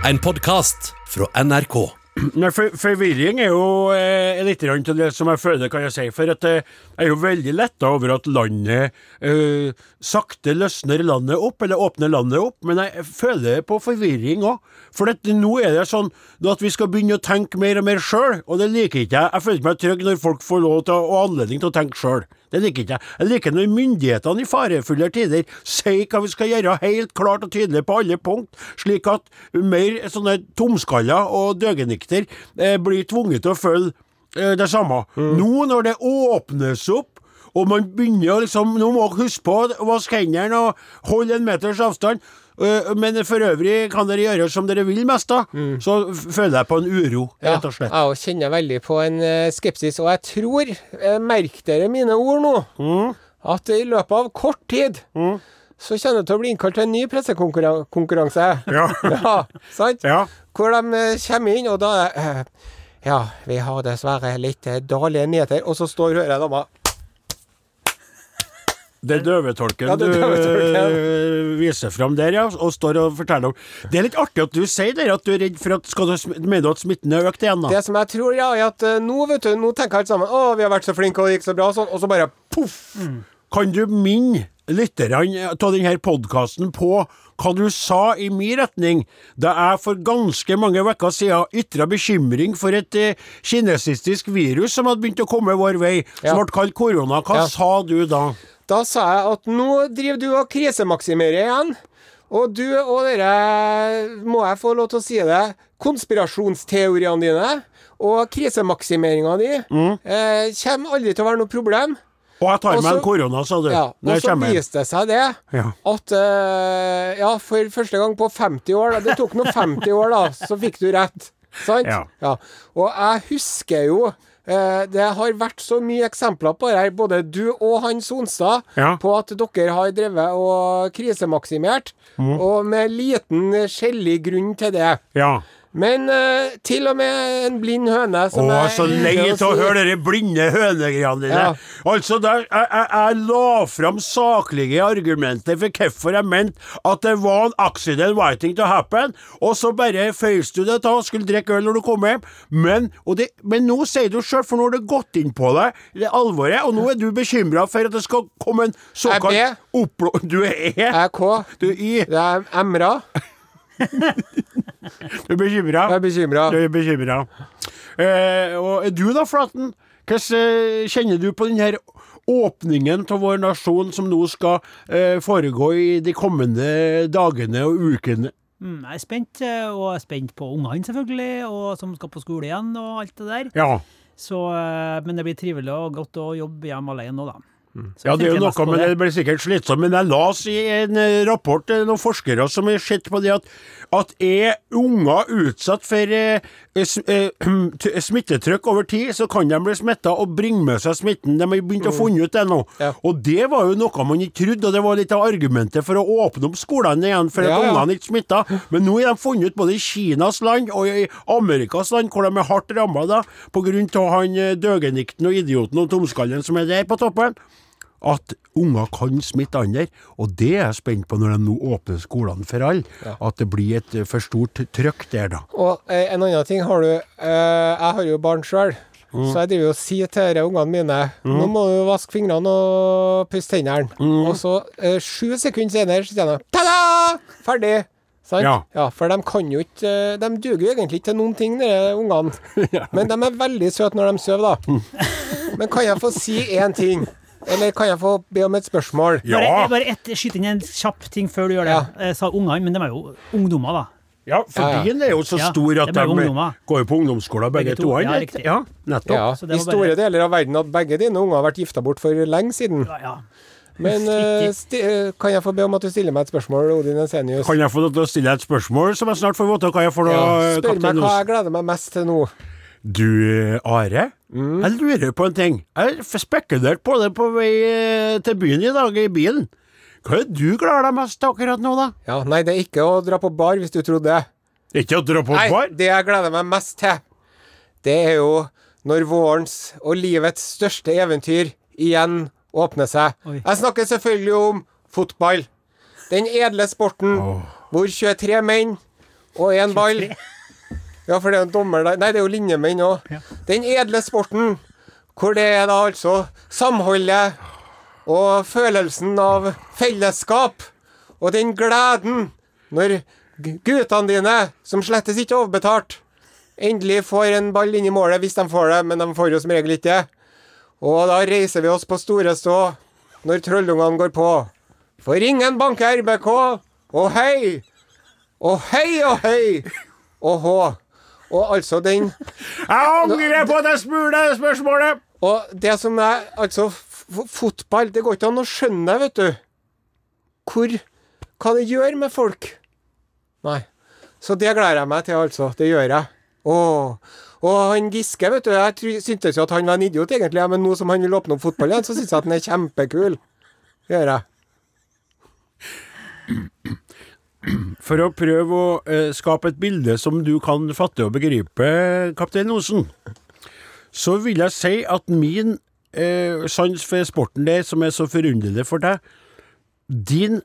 En podkast fra NRK. Nei, for, Forvirring er jo eh, litt til det som jeg føler, kan jeg si. For at eh, jeg er jo veldig letta over at landet eh, sakte løsner landet opp, eller åpner landet opp. Men jeg føler på forvirring òg. For at nå er det sånn at vi skal begynne å tenke mer og mer sjøl, og det liker ikke jeg. Jeg føler meg trygg når folk får lov til å, og anledning til å tenke sjøl. Det liker ikke jeg. Jeg liker når myndighetene i farefulle tider sier hva vi skal gjøre, helt klart og tydelig på alle punkt, slik at mer sånne tomskaller og døgenikter eh, blir tvunget til å følge eh, det samme. Nå når det åpnes opp, og man begynner å liksom Nå må dere huske på å vaske hendene og holde en meters avstand. Eh, Men for øvrig kan dere gjøre som dere vil mest, da. Så føler jeg på en uro, rett og slett. jeg også kjenner veldig på en eh, skepsis, og jeg tror, eh, merk dere mine ord nå, Mm. at i løpet av kort tid så kommer det til å bli innkalt til en ny pressekonkurranse. Ja. ja, sant? Ja. Hvor de kommer inn, og da Ja, vi har dessverre litt dårlige nyheter. Og så står hører jeg dama Det døvetolken Ja, det er du døvetolken. øh, viser fram der, ja, og står og forteller om. Det er litt artig at du sier det, at du er redd for at skal du, Mener du at smitten er økt igjen, da? Det som jeg tror, ja, er at eh, nå, vet du, nå tenker alle sammen Å, vi har vært så flinke, og det gikk så bra, og sånn. Og så bare poff! Kan du minne lytterne av denne podkasten på hva du sa i min retning da jeg for ganske mange uker siden ytra bekymring for et eh, kinesistisk virus som hadde begynt å komme vår vei, Ja. som ble kalt korona. Hva Ja. sa du da? Da sa jeg at nå driver du og krisemaksimerer igjen. Og du og dere, må jeg få lov til å si det, konspirasjonsteoriene dine og krisemaksimeringa di eh, kommer aldri til å være noe problem. Og jeg tar meg en korona, sa du. Ja, og så viste det seg det Ja. at uh, Ja, for første gang på 50 år Det tok nå 50 år, da, så fikk du rett. Sant? Ja. Og jeg husker jo det har vært så mye eksempler på det her, både du og Hans Sonstad, Ja. på at dere har drevet og krisemaksimert, Mm. og med liten skjellig grunn til det. ja. Men uh, til og med en blind høne som Å, jeg så lei av å høre de blinde hønegreiene dine. Ja. Altså, der, jeg, jeg, jeg la fram saklige argumenter for hvorfor jeg mente at det var en accident waiting to happen, og så bare føys du det da og skulle drikke øl når du kom hjem. Men, det, men nå sier du sjøl, for nå har det gått inn på deg, det alvoret, og nå er du bekymra for at det skal komme en såkalt Jeg oppblå... Du er Jeg er K. Du er i Det er Emra. Du er bekymra? Jeg er bekymra. Du er bekymra. Eh, og du da, Flaten? Hvordan eh, kjenner du på denne åpningen av vår nasjon som nå skal eh, foregå i de kommende dagene og ukene? Mm, jeg er spent, eh, og jeg er spent på ungene selvfølgelig, og som skal på skole igjen og alt det der. Ja. Så, eh, men det blir trivelig og godt å jobbe hjemme alene nå, da. Så ja, det er jo noe, men det blir sikkert slitsomt. Men jeg las i en rapport, rapport er noen forskere som har sett på det at, at er unger utsatt for eh, eh, smittetrykk over tid, så kan de bli smitta og bringe med seg smitten. De har begynt å funne ut det nå. Ja. Og det var jo noe man ikke trodde, og det var litt av argumentet for å åpne opp skolene igjen, for at Ja, ja. ungene ikke smitta. Men nå har de funnet ut, både i Kinas land og i Amerikas land, hvor de er hardt ramma av han eh, døgenikten og idioten og tomskallen som er der på toppen at unger kan smitte andre, og det er jeg spent på når de nå åpner skolene for alle. At det blir et eh, for stort trøkk der, da. Og eh, en annen ting har du eh, Jeg har jo barn sjøl. Mm. Så jeg driver jo og sier til ungene mine Nå må du vaske fingrene og pusse tennene. Mm. Og så eh, sju sekunder senere så sier de Ta-da! Ferdig! Sant? Ja. For de kan jo ikke eh, De duger jo egentlig ikke til noen ting, de ungene. Men de er veldig søte når de sover, Mm. da. Men kan jeg få si én ting? Eller kan jeg få be om et spørsmål? Ja. Bare, bare et, skyt inn en kjapp ting før du gjør det. Ja. Jeg sa ungene, men de er jo ungdommer, da. Ja, for Ja, ja. er jo så Ja, stor at de ungdommer. går jo på ungdomsskolen begge, Begge to, to. ja. Ja, nettopp. Ja, I store bare- deler av verden at begge dine unger har vært gifta bort for lenge siden. Ja, ja. Men eh, eh, kan jeg få be om at du stiller meg et spørsmål, Odin Ensenius? Kan jeg få deg til å stille deg et spørsmål, som jeg snart får vite hva jeg får da, Ja, spør meg hva jeg gleder meg mest til nå. Du, Are. Mm. Jeg lurer på en ting. Jeg har spekulert på det på vei eh, til byen i dag, i bilen. Hva er det du gleder deg mest til akkurat nå, da? Ja, Nei, det er ikke å dra på bar, hvis du trodde det. Ikke å dra på Nei, bar? det jeg gleder meg mest til, det er jo når vårens og livets største eventyr igjen åpner seg. Oi. Jeg snakker selvfølgelig om fotball. Den edle sporten hvor 23 menn og én ball. Ja, for det er en dommer der Nei, det er jo linjemenn òg. Ja. Den edle sporten, hvor det er da altså samholdet og følelsen av fellesskap og den gleden når guttene dine, som slettes ikke er overbetalt, endelig får en ball inn i målet, hvis de får det, men de får jo som regel ikke det. Og da reiser vi oss på store stå når trollungene går på. For ingen banker RBK, og hei! Og hei og hei! Og hå. Og altså den Jeg angrer på det spørsmålet! Og det som er Altså, fotball Det går ikke an å skjønne vet du. Hvor Hva det gjør med folk. Nei. Så det gleder jeg meg til, altså. Det gjør jeg. Åh. Og han Giske, vet du, jeg syntes jo at han var en idiot, egentlig, men nå som han vil åpne opp fotball igjen, så syns jeg at han er kjempekul. Det gjør jeg. For å prøve å eh, skape et bilde som du kan fatte og begripe, kaptein Osen, så vil jeg si at min eh, sans for sporten der, som er så forunderlig for deg, din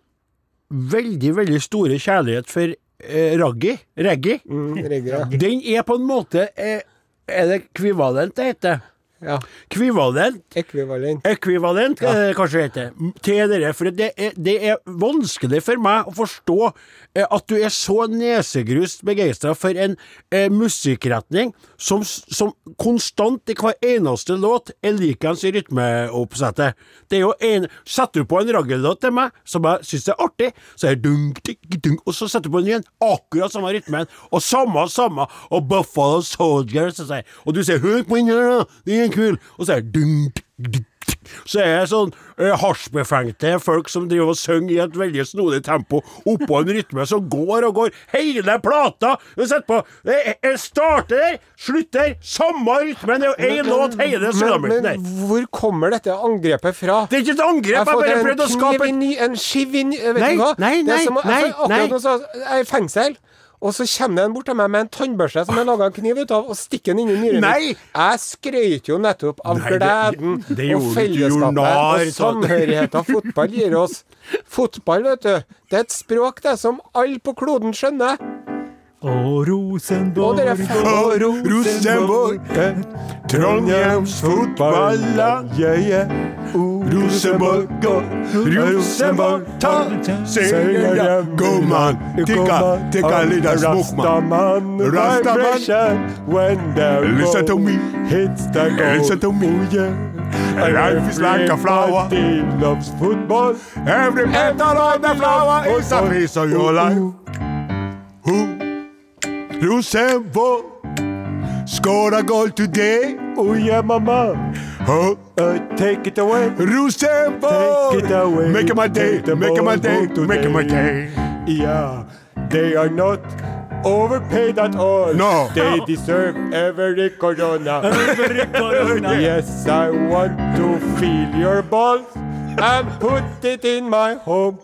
veldig, veldig store kjærlighet for eh, raggi, reggae, Mm, reggae, ja. den er på en måte eh, Er det kvivalent det heter? Ja. Kvivalent Ekvivalent. Ekvivalent, ja. det kanskje heter, til dere. For det er, det er vanskelig for meg å forstå eh, at du er så nesegrust begeistra for en eh, musikkretning som, som konstant i hver eneste låt er likens i rytmeoppsettet. Det er jo en Setter du på en raggellåt til meg som jeg syns er artig, så er det dung, tikk, dung, og så setter du på den igjen, akkurat samme rytmen, og samme, samme, og Buffalo Soldiers så og du sier på den kul', og så er det. Så er det sånn eh, hasjbefengte folk som driver og synger i et veldig snodig tempo oppå en rytme som går og går. Hele plata! Du setter på det er- starter der, slutter, samme rytmen. Det er jo én låt hele men, der. men hvor kommer dette angrepet fra? Det er ikke et angrep, Jeg jeg bare en prøvde å skape ny, en skiv inn Vet Nei, du hva? nei, Det er nei, som, å- nei, nei. Akkurat nå så jeg er i fengsel, og så kommer det en bort til meg med en tannbørste som jeg laga en kniv ut av, og stikker den inn i nyren. Nei. Jeg skrøt jo nettopp av Nei, gleden det og du ikke, fellesskapet og samhørigheten fotball gir oss. Fotball, vet du, det er et språk det som alle på kloden skjønner. Og Rosenborg Og Og Rosenborg, Trondheims fotballag. Rosenborg og Rosenborg, ta seieren. God mann, tikka, tikka lilla smokman. Rastaman. Listen to me. Listen to me. Life is like a flower. loves football. Every petal on the flower is a piece of your life. Who? Rosenborg scored a goal today. Oh yeah, mama. Huh? Uh, take it away. Rosenborg! Take it away. Make my day, make my day, make my day. Yeah, they are not overpaid at all. No. They deserve every corona. every corona. yes, I want to feel your balls and put it in my home.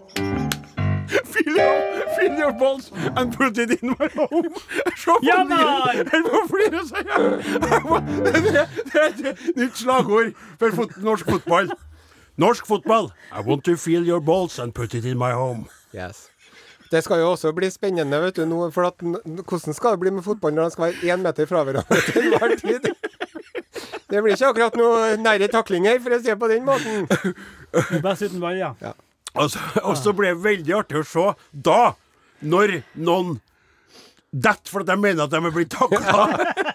Fill your, fill your balls and put it in my home. Se Ja, den. Jeg må flire, sier jeg. Det det er et nytt slagord for fot norsk fotball. Norsk fotball. I want to feel your balls and put it in my home. Yes. Det skal jo også bli spennende, vet du, nå, for at, hvordan skal det bli med fotball når de skal være én meter fra hverandre til enhver tid? Det blir ikke akkurat noe nære taklinger, for å si det på den måten. Best uten ball, ja. Og så, og så ble det veldig artig å se da, når noen detter for at de mener at de er blitt takla.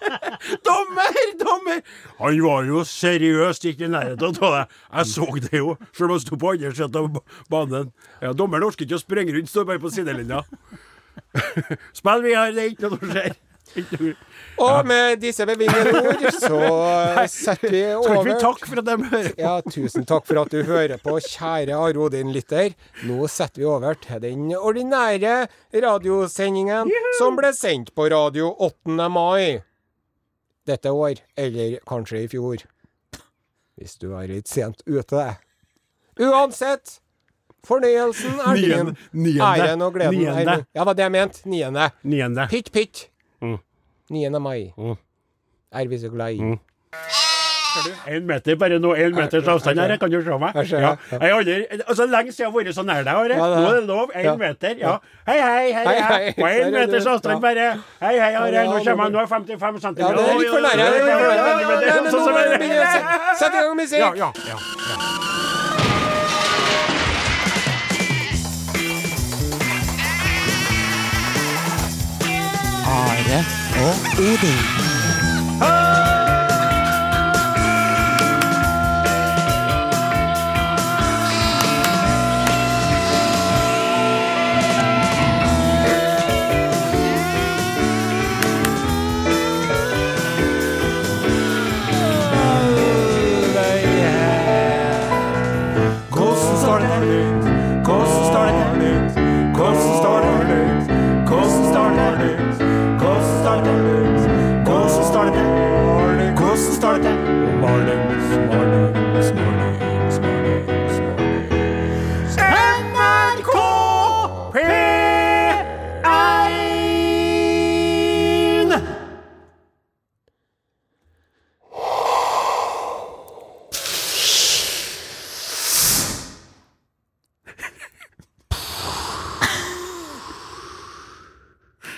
dommer! Dommer! Han var jo seriøst ikke i nærheten av det. Jeg så det jo, selv om han sto på andre siden av banen. Ja, Dommeren orker ikke å sprenge rundt, står bare på sidelinja. Spill videre, det er ikke noe som skjer. Og med disse bevingede ord så setter vi Skal ikke vi over takke for at de hører på? Ja, tusen takk for at du hører på, kjære Are Odin-lytter. Nå setter vi over til den ordinære radiosendingen som ble sendt på radio 8. mai dette år, eller kanskje i fjor. Hvis du er litt sent ute. Uansett, fornøyelsen er din. Æren og gleden Niende. Ja, det var det jeg mente. Niende. Niende. Pytt, pytt. Mm. 9. mai. Mm. Er vi så glad i. Mm. En meter, bare nå en meters avstand her, jeg kan jo se meg. Ja. ja. Jeg har aldri, altså Lenge siden jeg har vært så nær deg, Are. Ja, er- Nå er det lov. En Ja. meter. Ja. Hei, hei, hei. Hei. På er du. meters avstand, bare. Hei, hei, Are. Nå kommer jeg. nå- er 55 Ja, det er litt for nære. Sånn er- Sett i gang musikk! Ja, ja, ja, ja. Are og Odin. Hvordan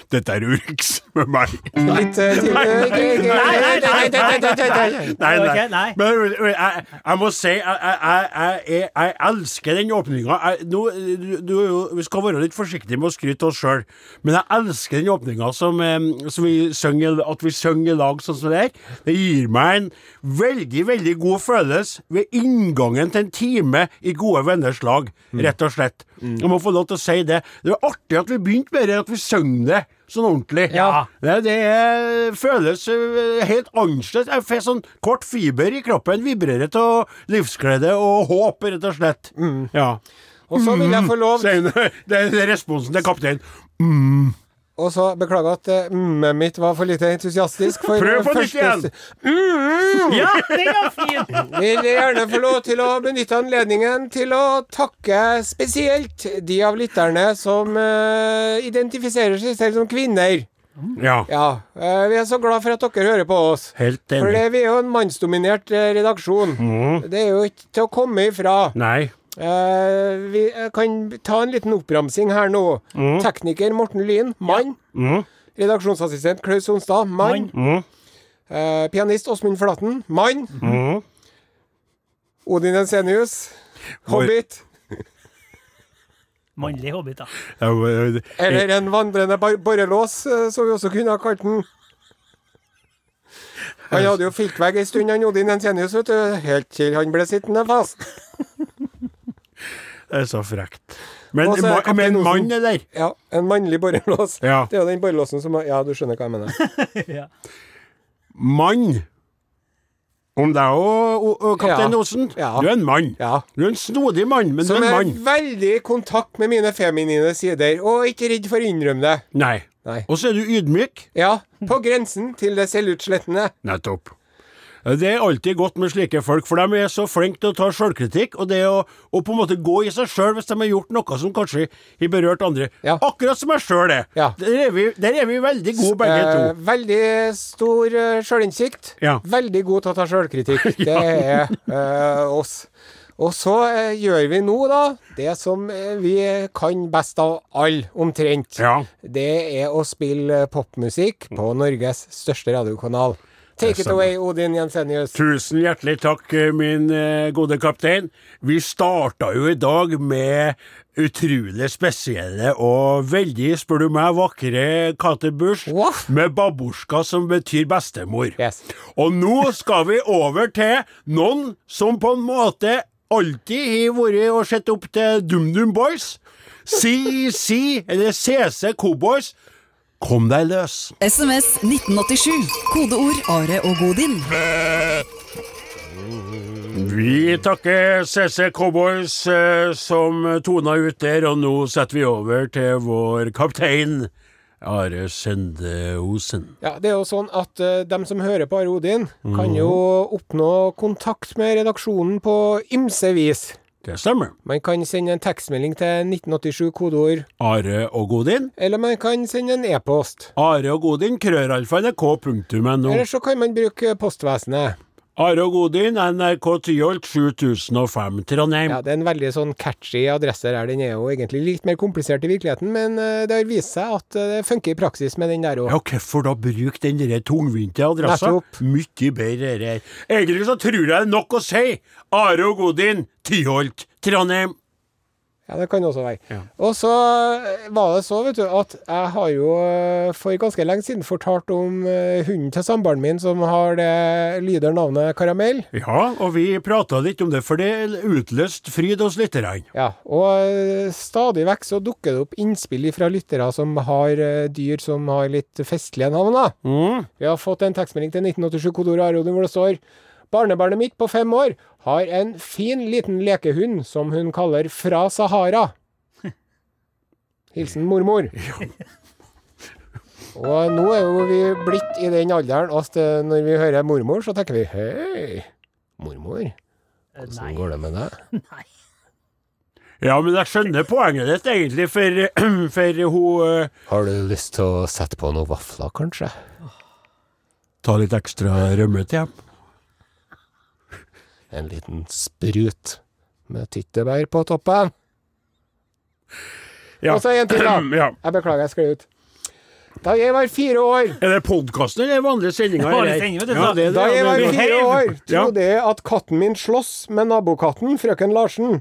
Dette er Urix med meg. Litt Nei, Nei, nei. Men jeg, må si, jeg, elsker den åpninga. Du, du, jo- vi skal være litt forsiktige med å skryte oss sjøl, men jeg elsker den åpninga som, vi synger, at vi synger i lag sånn som det er. Det gir meg en veldig, veldig god følelse ved inngangen til en time i gode venners lag, rett og slett. Jeg må få lov til å si det. Det var artig at vi begynte med det, at vi sang det sånn ordentlig. Ja. Det, det er, føles øh, helt annerledes. Jeg får sånn kort fiber i kroppen. Vibrerer av livsglede og håp, rett og slett. Ja. Og så vil jeg få lov mm. Det er responsen til kapteinen. Og så beklager at eh, mm-et mitt var for lite entusiastisk. For Prøv på nytt igjen! igjen. Ja, det var fint! Vil gjerne få lov til å benytte anledningen til å takke spesielt de av lytterne som uh, identifiserer seg selv som kvinner. Ja. Ja, eh, Vi er så glad for at dere hører på oss. Helt enig. For vi er jo en mannsdominert redaksjon. redaksjon. Det er jo ikke til å komme ifra. Nei. Eh, vi kan ta en liten oppramsing her nå. Tekniker Morten Lyn, mann. Mm. Redaksjonsassistent Klaus Sonstad, mann. Mm. Eh, pianist Åsmund Flaten, mann. Mm. Odin Ensenius, hobbit. Mannlig hobbit, da. Eller en vandrende borrelås, eh, som vi også kunne ha kalt den. Han hadde jo filtvegg en stund, han Odin Ensenius, vet du. Helt til han ble sittende fast. Det er så frekt. Men, Og så er ma- men mann, eller? Ja, en mannlig borrelås. Ja. Det er jo den borrelåsen som Ja, du skjønner hva jeg mener. Ja. Mann. Om deg òg, kaptein Ja. Osen. Ja. Du er en mann. Ja. Du er en snodig mann, men Som du er er en mann. veldig i kontakt med mine feminine sider, og ikke redd for å innrømme det. Nei. Nei. Og så er du ydmyk. Ja, på grensen til det selvutslettende. Nettopp. Det er alltid godt med slike folk, for de er så flinke til å ta sjølkritikk, og det å, å på en måte gå i seg sjøl hvis de har gjort noe som kanskje har berørt andre. Ja. Akkurat som jeg sjøl er. Ja. Der, er vi, der er vi veldig gode, begge Eh, to. veldig stor uh, sjølinnsikt. Ja. Veldig god til å ta sjølkritikk. Det er uh, oss. Og så eh, gjør vi nå, da, det som eh, vi kan best av alle, omtrent. Ja. Det er å spille popmusikk på Norges største radiokanal. Take it away, Odin Jensenius. Tusen hjertelig takk, eh, min eh, gode kaptein. Vi starta jo i dag med utrolig spesielle og veldig, spør du meg, vakre Kate Bush What? med babusjka, som betyr bestemor. Yes. Og nå skal vi over til noen som på en måte alltid har vært og sett opp til DumDum Boys. CC, eller CC Cowboys. Kom deg løs. SMS 1987. Kodeord Are og Godin. Vi takker CC Cowboys eh, som tona ut der, og nå setter vi over til vår kaptein Are Sende Osen. Ja, det er jo sånn at eh, dem som hører på Are Odin, kan jo oppnå kontakt med redaksjonen på ymse vis. Det stemmer. Man kan sende en tekstmelding til 1987 kodeord, Are og Godin. eller man kan sende en e-post. Are og Godin, krøralfa.nrk.no. Eller så kan man bruke postvesenet. Are Godin, NRK Tyholt 7005, Trondheim. Ja, Det er en veldig sånn catchy adresse der. Den er jo egentlig litt mer komplisert i virkeligheten, men eh, det har vist seg at eh, det funker i praksis med den der òg. Ja, hvorfor da bruke den der tungvinte adressa? Mye bedre det her. Egentlig så tror jeg det er nok å si Are Godin, Tyholt, Trondheim. Ja, det kan også være. Ja. Og så eh, var det så, vet du, at jeg har jo eh, for ganske lenge siden fortalt om eh, hunden til samboeren min som har det lyder navnet Karamell. Ja, og vi prata litt om det, for det utløste fryd hos lytterne. Ja, og stadig vekk så dukker det opp innspill fra lyttere som har dyr som har litt festlige navn, da. Mm. Vi har fått en tekstmelding til 1987 kodeord Arodin hvor det står Barnebarnet mitt på fem år har en fin liten lekehund som hun kaller Fra Sahara. Hilsen mormor. Og nå er jo vi blitt i den alderen at eh, når vi hører mormor, så tenker vi hei, mormor, hvordan går det med deg? Nei. Ja, men jeg skjønner poenget ditt, egentlig, for, for hun eh, Har du lyst til å sette på noen vafler, kanskje? Ta litt ekstra rømme til hjem. En liten sprut med tyttebær på toppen. Ja. Og så en til, da. Ja. Jeg beklager, jeg skled ut. Da jeg var fire år Er det podkasten eller vanlige sendinger? Ja, Da jeg var fire år, trodde jeg at katten min slåss med nabokatten, frøken Larsen.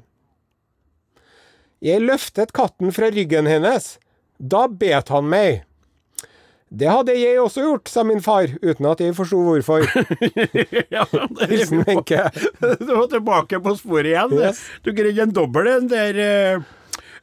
Jeg løftet katten fra ryggen hennes. Da bet han meg. Det hadde jeg også gjort, sa min far, uten at jeg forsto hvorfor. Ja, Hilsen Wenche. Du var tilbake på sporet igjen. Yes. Du greide en dobbel en der. eh,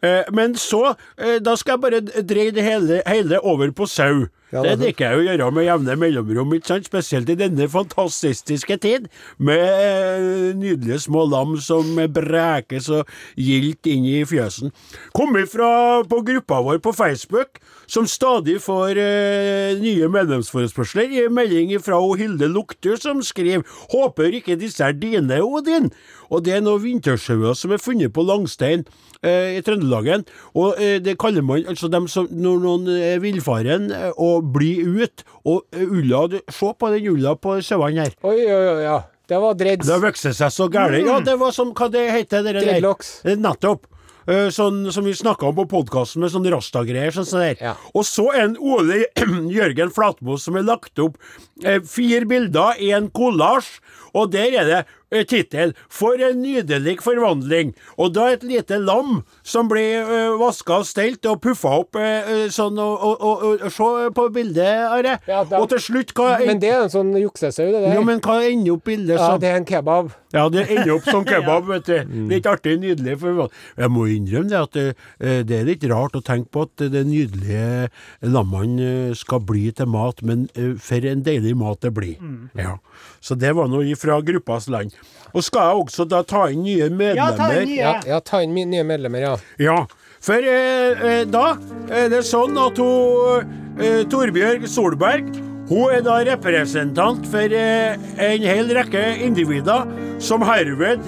eh, Men så, eh, da skal jeg bare dreie det hele, hele over på sau. Ja, det er liker jeg å gjøre med jevne mellomrom, spesielt i denne fantastiske tid, med nydelige små lam som breker så gildt inn i fjøsen. Kom ifra på gruppa vår på Facebook, som stadig får eh, nye medlemsforespørsler. I melding fra Hilde Lukter, som skriver 'Håper ikke disse er dine, Odin'. Og det er noen vintersauer som er funnet på Langstein eh, i Trøndelagen. Og eh, det kaller man altså dem som når noen er villfaren eh, og blir ut, og eh, ulla du- Se på den ulla på sauene her. Oi, oi, oi, ja. Det var dreads. Det vokste vokst seg så gærent. Ja, det var som Hva det heter det der? Dreadlocks. Eh, Nettopp. Eh, Sånn som vi snakka om på podkasten, med sånn rastagreier. Sånn sånn der. Ja. Og så en Ole Jørgen Flatmo som har lagt opp eh, fire bilder i en kollasj, og der er det tittel 'For en nydelig forvandling'. Og da et lite lam som blir uh, vaska og stelt og puffa opp eh, eh, sånn, og, og, og, Se på bildet, Are. Ja, da- og til slutt, hva Men det er en sånn juksesau, det der. ja, men hva ender opp bildet Ja, det er en kebab. Ja, det ender opp som kebab, vet du. Mm. Litt artig, nydelig. forvandling. jeg må innrømme det at det, eh, det er litt rart å tenke på at det nydelige lammene eh, skal bli til mat, men eh, for en deilig mat det blir. Mm. Ja. Så det var noe fra gruppas land. Og skal jeg også da ta inn nye medlemmer? Ja, ta inn nye. Ja, ja ta inn nye medlemmer, ja. Ja, for eh, eh, da er det sånn at hun, eh, Torbjørg Solberg hun er da representant for eh, en hel rekke individer som herved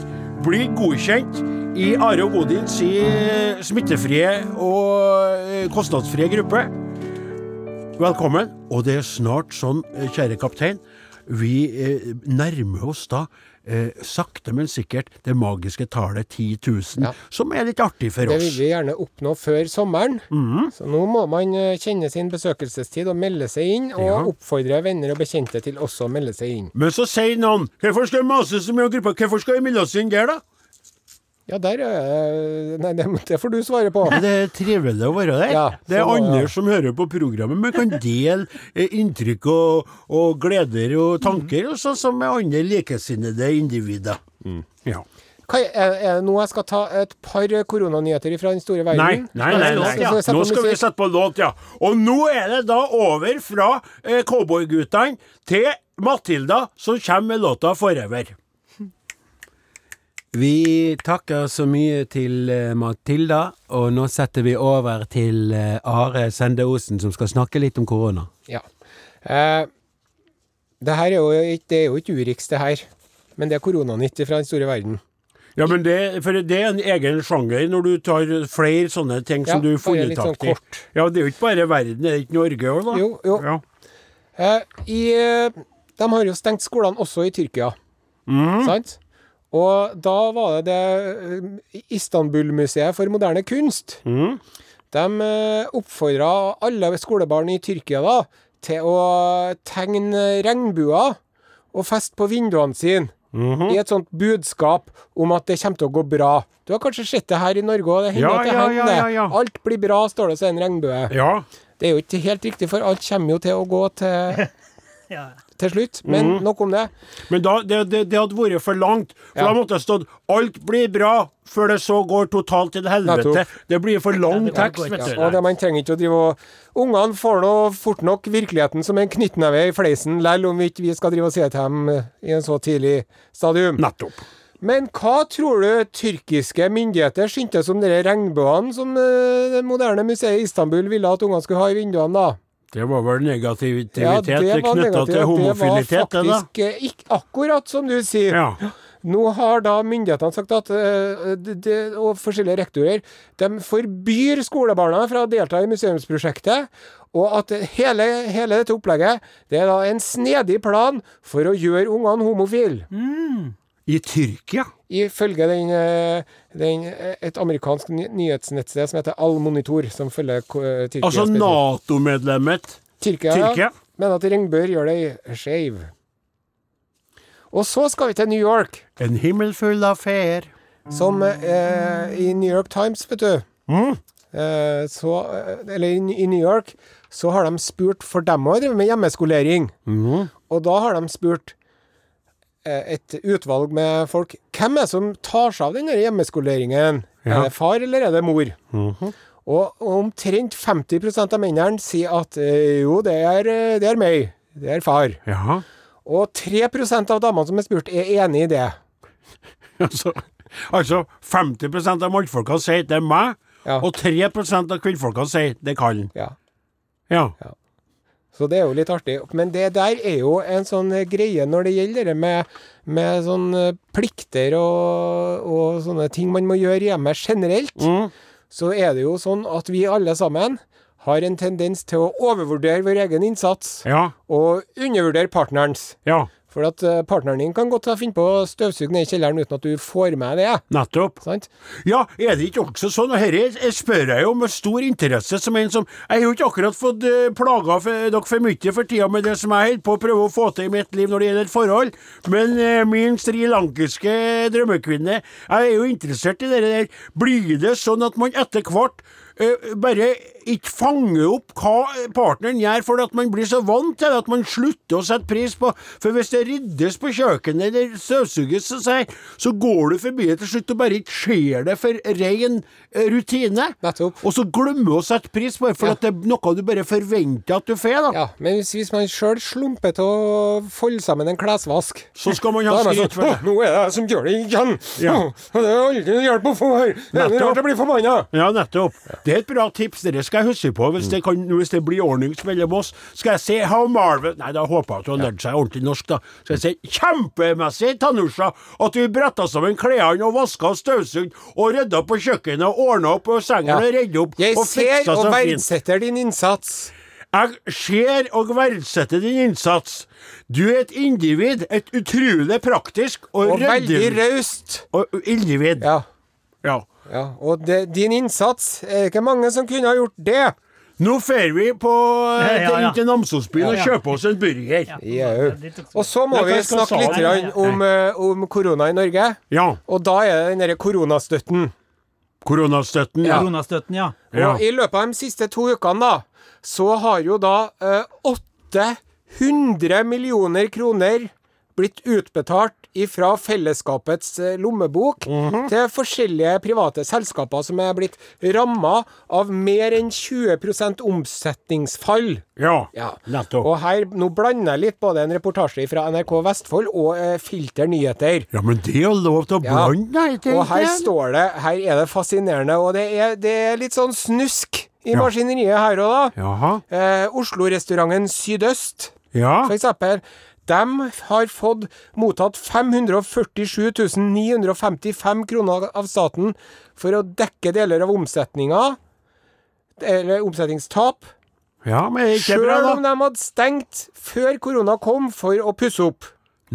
blir godkjent i Are og Odins eh, smittefrie og eh, kostnadsfrie gruppe. Velkommen. Og det er snart sånn, kjære kaptein, vi eh, nærmer oss da eh, sakte, men sikkert det magiske tallet 10 000, Ja. som er litt artig for oss. Det vil vi gjerne oppnå før sommeren. Mm. Så nå må man eh, kjenne sin besøkelsestid og melde seg inn, og Ja. oppfordre venner og bekjente til også å melde seg inn. Men så sier noen Hvorfor skal vi mase så mye om gruppa? Hvorfor skal vi melde oss inn der, da? Ja, der er Nei, det, det får du svare på. Det er trivelig å være der. Ja, det er andre som hører på programmet, men kan dele eh, inntrykk og, og gleder og tanker, mm. sånn som med andre likesinnede individer. Ja. Hva, er, er nå jeg skal ta et par koronanyheter fra den store verden? Nei, nei, nei. nei. Så Nå skal vi sette på låt, ja. Og nå er det da over fra eh, cowboyguttene til Matilda, som kommer med låta 'Forever'. Vi takker så mye til eh, Matilda, og nå setter vi over til eh, Are Sendeosen, som skal snakke litt om korona. Ja. Eh, det her er jo ikke, det er jo ikke Urix, det her. Men det er koronanytt fra den store verden. Ja, men det, for det er en egen sjanger når du tar flere sånne ting som Ja, du bare litt sånn funnet kort. Ja, det er jo ikke bare verden, det er ikke Norge òg, da? Jo, jo. Ja. Eh, i, eh, de har jo stengt skolene også i Tyrkia. Sant? Og da var det det eh, Istanbul-museet for moderne kunst. De eh, oppfordra alle skolebarn i Tyrkia da til å tegne regnbuer og feste på vinduene sine. I et sånt budskap om at det kommer til å gå bra. Du har kanskje sett det her i Norge òg. Det hender Ja, at det ja, hender. ja, ja, ja. Alt blir bra, står det så er en regnbue. Ja. Det er jo ikke helt riktig, for alt kommer jo til å gå til, Ja. Til slutt. Men mm. nok om det. Men da, det, det, det hadde vært for langt. For Ja. da måtte det stått 'alt blir bra', før det så går totalt til helvete. Det blir for lang Ja, tekst, ikke. vet Ja, og det man trenger ikke å drive og Ungene får nå fort nok virkeligheten som en knyttneve i fleisen, lell om vi ikke vi skal drive og si det til dem i en så tidlig stadium. Nettopp. Men hva tror du tyrkiske myndigheter syntes om de regnbuene som eh, det moderne museet i Istanbul ville at ungene skulle ha i vinduene, da? Det var vel negativitet Ja, knytta til homofilitet, Det var det var faktisk eh, ikke akkurat som du sier. Ja. Nå har da myndighetene sagt at eh, de, og forskjellige rektorer de forbyr skolebarna fra å delta i museumsprosjektet. Og at hele, hele dette opplegget det er da en snedig plan for å gjøre ungene homofile. I Tyrkia? Ifølge den, eh, den, eh, et amerikansk nyhetsnettsted som heter Al-Monitor, som følger eh, Tyrkia. Altså. Nato-medlemmet Tyrkia, Tyrkia? mener at regnbuer gjør deg skeiv. Og så skal vi til New York. En himmel full av feer. Som eh, i New York Times, vet du. Mm. Eh, så, eller i, New York så har de spurt, for dem har drevet med hjemmeskolering. Mm. Og da har de spurt et utvalg med folk Hvem er det som tar seg av denne hjemmeskoleringen? Ja. Er det far, eller er det mor? Mm Og, og omtrent 50% av mennene sier at eh, jo, det er, eh, det er meg. Det er far. Ja. Og 3% av damene som er spurt, er enig i det. Altså, altså 50% av mannfolka sier det er meg, Ja. og 3% av kvinnfolka sier det er Kallen. Ja. Ja. Ja. Så det er jo litt artig. Men det der er jo en sånn eh, greie når det gjelder det med, med sånne plikter og, og sånne ting man må gjøre hjemme generelt. Mm. Så er det jo sånn at vi alle sammen har en tendens til å overvurdere vår egen innsats Ja. og undervurdere partnerens. Ja. For at eh, partneren din kan godt finne på å støvsuge ned i kjelleren uten at du får med det. Nettopp. Sant? Ja, er det ikke også sånn, og dette spør jeg jo med stor interesse, som en som Jeg har jo ikke akkurat fått uh, plaga dere for mye for tida med det som jeg holder på å prøve å få til i mitt liv når det gjelder et forhold, men eh, min srilankiske drømmekvinne, jeg er jo interessert i det der. Blir det sånn at man etter hvert eh, bare ikke fanger opp hva partneren gjør, for at man blir så vant til det at man slutter å sette pris på For hvis det ryddes på kjøkkenet eller støvsuges, så, så går du forbi det til slutt og bare ikke ser det for ren eh, rutine. Og så glemmer du å sette pris på det, for Ja. at det er noe du bare forventer at du får. Ja, men hvis, hvis man sjøl slumper til å folde sammen en klesvask Så skal man ha skryt sånn for det. Nå er det jeg som gjør det igjen! Ja. Og det er aldri hjelp å få her! Det er rart jeg blir forbanna! Ja, nettopp. Det er et bra tips. Dere skal jeg huske på hvis det, kan, hvis det blir ordnings mellom oss. Skal jeg si How Marvel Nei, da håper jeg at du har lært seg ordentlig norsk, da. Skal jeg si kjempemessig, Tanusha, at du bretta sammen klærne og vaska og støvsugd og rydda på kjøkkenet og ordna opp og sengen Ja. og redda opp Jeg og ser fiksa og så fint. verdsetter din innsats. Jeg ser og verdsetter din innsats. Du er et individ, et utrolig praktisk og, Og veldig ryddig raust. og individ. Ja. Ja. Ja. Og det, din innsats er det ikke mange som kunne ha gjort det. Nå fer vi på Ja, ja, til, ja. til Namsosbyen og Ja. kjøper oss en burger. Jau. Og så må vi snakke litt om, eh, om korona i Norge. Ja. Og da er det den derre koronastøtten. Koronastøtten, ja. Koronastøtten, ja. Ja. Og i løpet av de siste to ukene, da, så har jo da eh, 800 millioner kroner blitt utbetalt fra fellesskapets lommebok lommebok -hmm. til forskjellige private selskaper som er blitt ramma av mer enn 20% omsetningsfall. Ja, Ja. nettopp. Og her, nå blander jeg litt både en reportasje fra NRK Vestfold og eh, Filter nyheter. Ja, men det er lov til å blande, ja. Ikke, Og her står det Her er det fascinerende, og det er, det er litt sånn snusk i Ja. maskineriet her òg, da. Eh, Oslo-restauranten Sydøst, Ja. for eksempel. De har fått mottatt 547 955 kroner av staten for å dekke deler av omsetninga, eller omsetningstap, ja, men det er ikke bra, da. sjøl om de hadde stengt før korona kom for å pusse opp.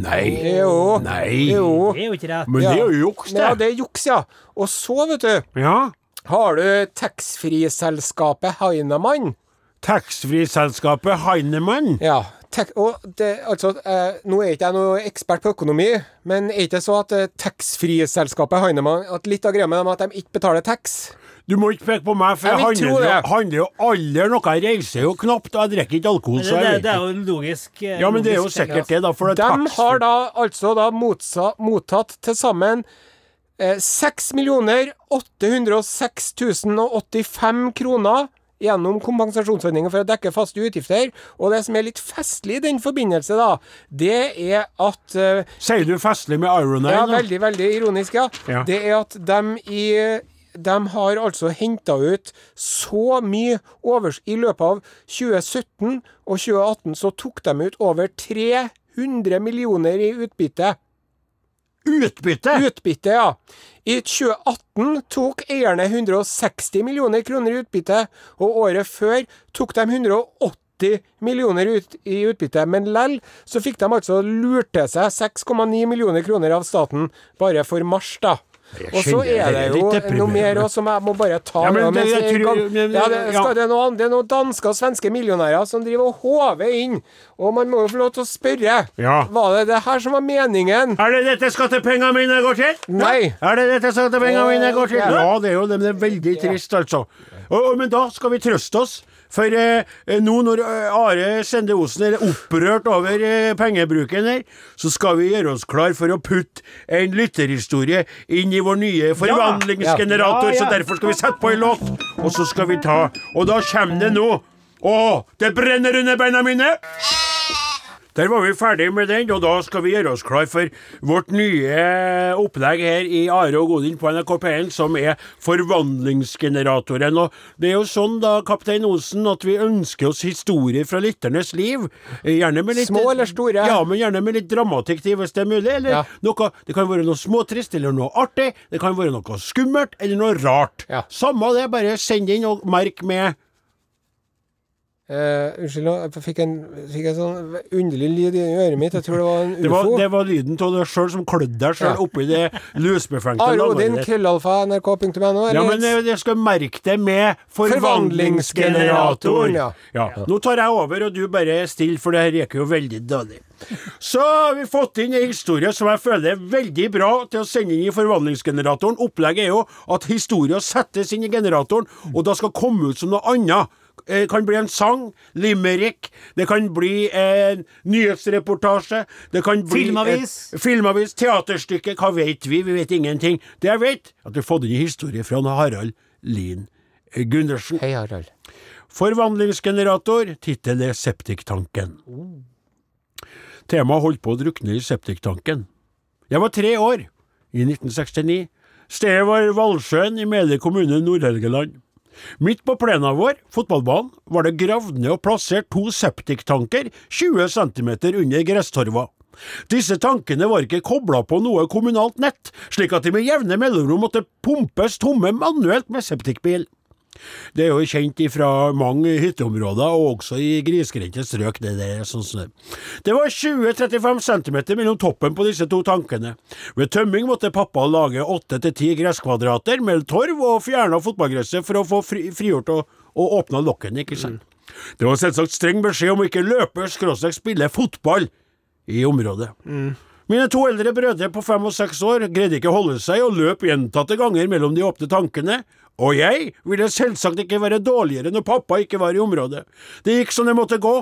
Nei. Jo. Nei. Jo. Det er jo ikke rett. Men det er jo juks, Ja, det. det er juks, ja. Og så, vet du, Ja. har du taxfree-selskapet Heinemann. Taxfree-selskapet Heinemann. Ja. Tek, og det, altså, eh, nå er ikke jeg noe ekspert på økonomi, men er ikke det så at eh, taxfree-selskapet Heinemann At litt av greia med dem er at de ikke betaler tax? Du må ikke peke på meg, for Jeg jeg handler, jo- det. handler jo aldri noe. Jeg reiser jo knapt, og jeg drikker ikke alkohol, så det, jeg det, vet det er jo logisk. eh, Ja, men det er jo sikkert det, da. For det De tax har da altså da motsa, mottatt til sammen eh, 6 806 085 kroner gjennom kompensasjonsordningen for å dekke faste utgifter. Og det som er litt festlig i den forbindelse, da, det er at uh, Sier du festlig med Iron Ja, Eye nå? veldig, veldig ironisk, ja. Ja. Det er at de i de har altså henta ut så mye overs... I løpet av 2017 og 2018 så tok de ut over 300 millioner i utbytte. Utbytte! Utbytte, ja. I 2018 tok eierne 160 millioner kroner i utbytte, og året før tok de 180 millioner ut, i utbytte. Men lell så fikk de altså lurt til seg 6,9 millioner kroner av staten bare for mars, da. Og så er det det er jo noe mer også, som jeg må bare ta Ja, men det- jeg tror- men- ja, det, skal, det, er noen, det er noen danske og svenske millionærer som driver og håver inn. Og man må jo få lov til å spørre. Ja. Var det det her som var meningen? Er det dette skattepengene mine går til? Nei. Er det dette skattepengene mine går til? Ja. Ja, det er jo det, men det er veldig trist, altså. Og, og, men da skal vi trøste oss. For eh, nå når eh, Are Sende Osen er opprørt over eh, pengebruken her, så skal vi gjøre oss klar for å putte en lytterhistorie inn i vår nye forvandlingsgenerator. Ja, ja. Så derfor skal vi sette på en låt, og så skal vi ta Og da kommer det nå. Å, det brenner under beina mine! Der var vi ferdig med den, og da skal vi gjøre oss klar for vårt nye opplegg her i Are og Godin på NRK P1, som er Forvandlingsgeneratoren. Og det er jo sånn, da, kaptein Osen, at vi ønsker oss historier fra lytternes liv. Gjerne med litt Små eller store? Ja, men gjerne med litt dramatikk til, hvis det er mulig. Eller Ja. noe Det kan være noe småtrist, eller noe artig. Det kan være noe skummelt, eller noe rart. Ja. Samme det, bare send inn og merk med unnskyld, nå, jeg fikk en, fikk en sånn underlig lyd i øret mitt. Jeg tror det var en Det var, ufo. det var lyden av deg sjøl som klødde deg sjøl Ja. oppi det lusbefengte Are Odin, lavværet. krøllalfa, nrk.no. Ja, men eh, jeg skal merke det med forvandlingsgenerator. Ja. Ja. Nå tar jeg over, og du bare er stille, for det her gikk jo veldig dårlig. Så har vi fått inn en historie som jeg føler er veldig bra til å sende inn i forvandlingsgeneratoren. Opplegget er jo at historier settes inn i generatoren, og da skal komme ut som noe annet. Det kan bli en sang, limerick, det kan bli en nyhetsreportasje, det kan bli Filmavis. et filmavis, teaterstykke, hva vet vi? Vi vet ingenting. Det jeg vet, at du har fått inn en historie fra Harald Lien Gundersen. Hei, Harald. Forvandlingsgenerator, tittel er Septiktanken. Temaet holdt på å drukne i septiktanken. Jeg var tre år, i 1969. Stedet var Valsjøen i Mele kommune, Nord-Helgeland. Midt på plenen vår, fotballbanen, var det gravd ned og plassert to septiktanker 20 cm under gresstorva. Disse tankene var ikke kobla på noe kommunalt nett, slik at de med jevne mellomrom måtte pumpes tomme manuelt med septikbil. Det er jo kjent fra mange hytteområder, og også i grisgrendte strøk. Det, der, sånn sånn. det. var 20-35 cm mellom toppen på disse to tankene. Ved tømming måtte pappa lage 8-10 gresskvadrater med torv og fjerna fotballgresset for å få fri, frigjort og, og åpna lokkene, ikke sant. Det var selvsagt streng beskjed om å ikke løpe skråstrek spille fotball i området. Mine to eldre brødre på fem og seks år greide ikke å holde seg og løp gjentatte ganger mellom de åpne tankene, og jeg ville selvsagt ikke være dårligere når pappa ikke var i området. Det gikk som det måtte gå.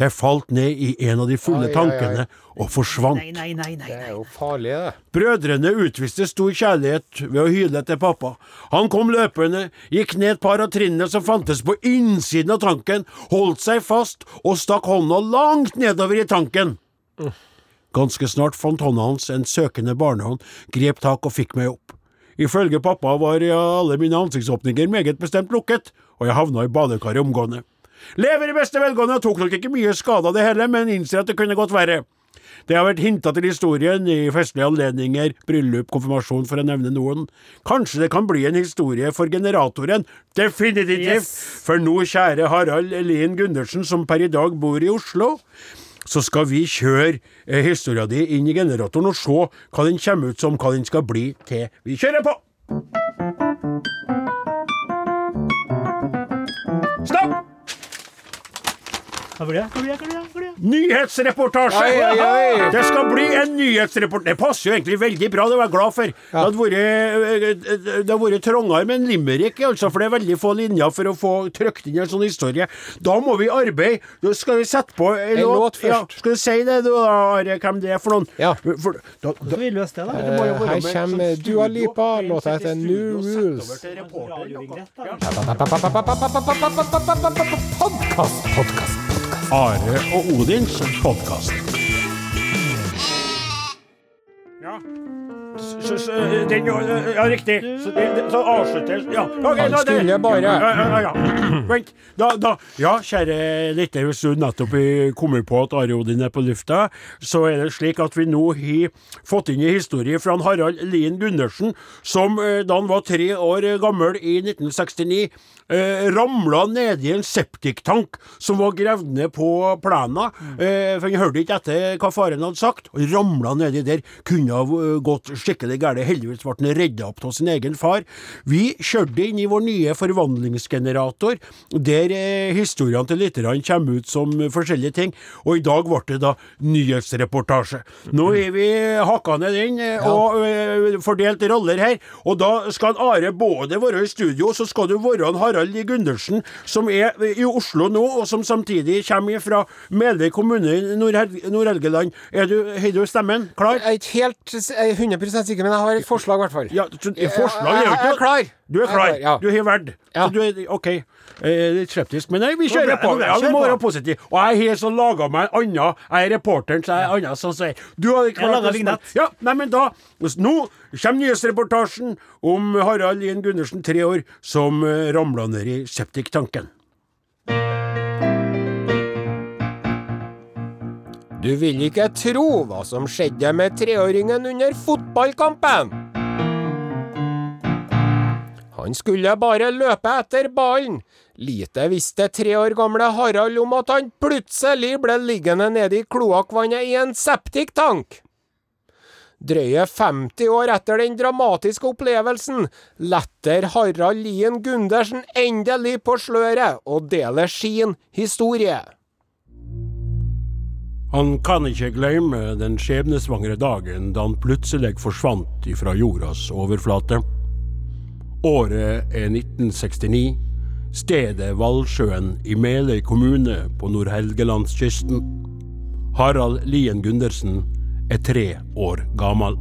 Jeg falt ned i en av de fulle Ai, ai, ai. tankene og forsvant. Nei, nei, nei. nei, Det er jo farlig, det. Brødrene utviste stor kjærlighet ved å hyle etter pappa. Han kom løpende, gikk ned et par av trinnene som fantes på innsiden av tanken, holdt seg fast og stakk hånda langt nedover i tanken. Ganske snart fant hånda hans en søkende barnehånd, grep tak og fikk meg opp. Ifølge pappa var ja, alle mine ansiktsåpninger meget bestemt lukket, og jeg havna i badekaret omgående. Lever i beste velgående tok nok ikke mye skade av det hele, men innser at det kunne gått verre. Det har vært hinta til historien i festlige anledninger, bryllup, konfirmasjon, for å nevne noen. Kanskje det kan bli en historie for generatoren? Definitivt! Yes. For nå, kjære Harald Elin Gundersen, som per i dag bor i Oslo. Så skal vi kjøre eh, historia di inn i generatoren og se hva den kommer ut som, hva den skal bli til. Vi kjører på! Stopp! Hva blir det? Hva blir det? Hva blir det? Hva blir det? Nyhetsreportasje! Oi, oi, oi. Det skal bli en nyhetsreportasje. Det passer jo egentlig veldig bra, det var jeg glad for. Det hadde vært, eh, det hadde vært trangere med en limerick, altså, for det er veldig få linjer for å få trykt inn en sånn historie. Da må vi arbeide. Da skal vi sette på en låt, låt først. Ja, skal du si det, du, da, Are, hvem det er for noen? Ja. For, da, da, Skal vi løse det, da? det må jo Eh, være her kommer sånn Dua studio, Lipa, en låta heter New Rules. Radiovignett, da. Podkast, podkast. Are og Odins podkast. Ja. Så, så, den, ja, riktig. Så, avsluttes Ja. ok, Han skulle bare- Ja, ja, ja, ja. Vent. Da, da. Ja, kjære lytter, hvis du nettopp kommer på at Are Odin er på lufta, så er det slik at vi nå har fått inn en historie fra Harald Lien Gundersen, som eh, da han var tre år gammel i 1969 eh, ramla nedi en septiktank som var gravd ned på plena. Eh, for han hørte ikke etter hva faren hadde sagt, og ramla nedi der. Kunne ha eh, gått skikkelig galt. Heldigvis ble han redda opp av sin egen far. Vi kjørte inn i vår nye forvandlingsgenerator, der eh, historiene til lytterne kommer ut som forskjellige ting. Og i dag ble det da nyhetsreportasje. Nå har vi hakka ned den eh, og eh, fordelt roller her. Og da skal Are både være i studio, så skal du være en Harald I. Gundersen, som er i Oslo nå, og som samtidig kommer fra Meløy kommune i Nord-Hel- Nord-Helgeland. Er du, har du stemmen klar? Jeg er ikke helt er 100% sikker, men jeg har et forslag, i hvert fall. Ja, forslag er jo jeg, jeg er klar. Du er klar. ja. Du har vært. Ja. Så du er OK. Eh, litt skeptisk, men nei, vi kjører på. Ja, vi må være positive. Og jeg har så laga meg en annen Jeg er reporteren, så jeg er annen som sier Du har klart vignett. Ja, nei, men da Nå kommer nyhetsreportasjen om Harald Lien Gundersen, tre år, som uh, ramla ned i septiktanken. Du vil ikke tro hva som skjedde med treåringen under fotballkampen. Han skulle bare løpe etter ballen. Lite visste tre år gamle Harald om at han plutselig ble liggende nede i kloakkvannet i en septiktank. Drøye 50 år etter den dramatiske opplevelsen letter Harald Lien Gundersen endelig på sløret og deler sin historie. Han kan ikke glemme den skjebnesvangre dagen da han plutselig forsvant ifra jordas overflate. Året er 1969. Stedet Valsjøen i Meløy kommune på Nord-Helgelandskysten. Harald Lien Gundersen er tre år gammel.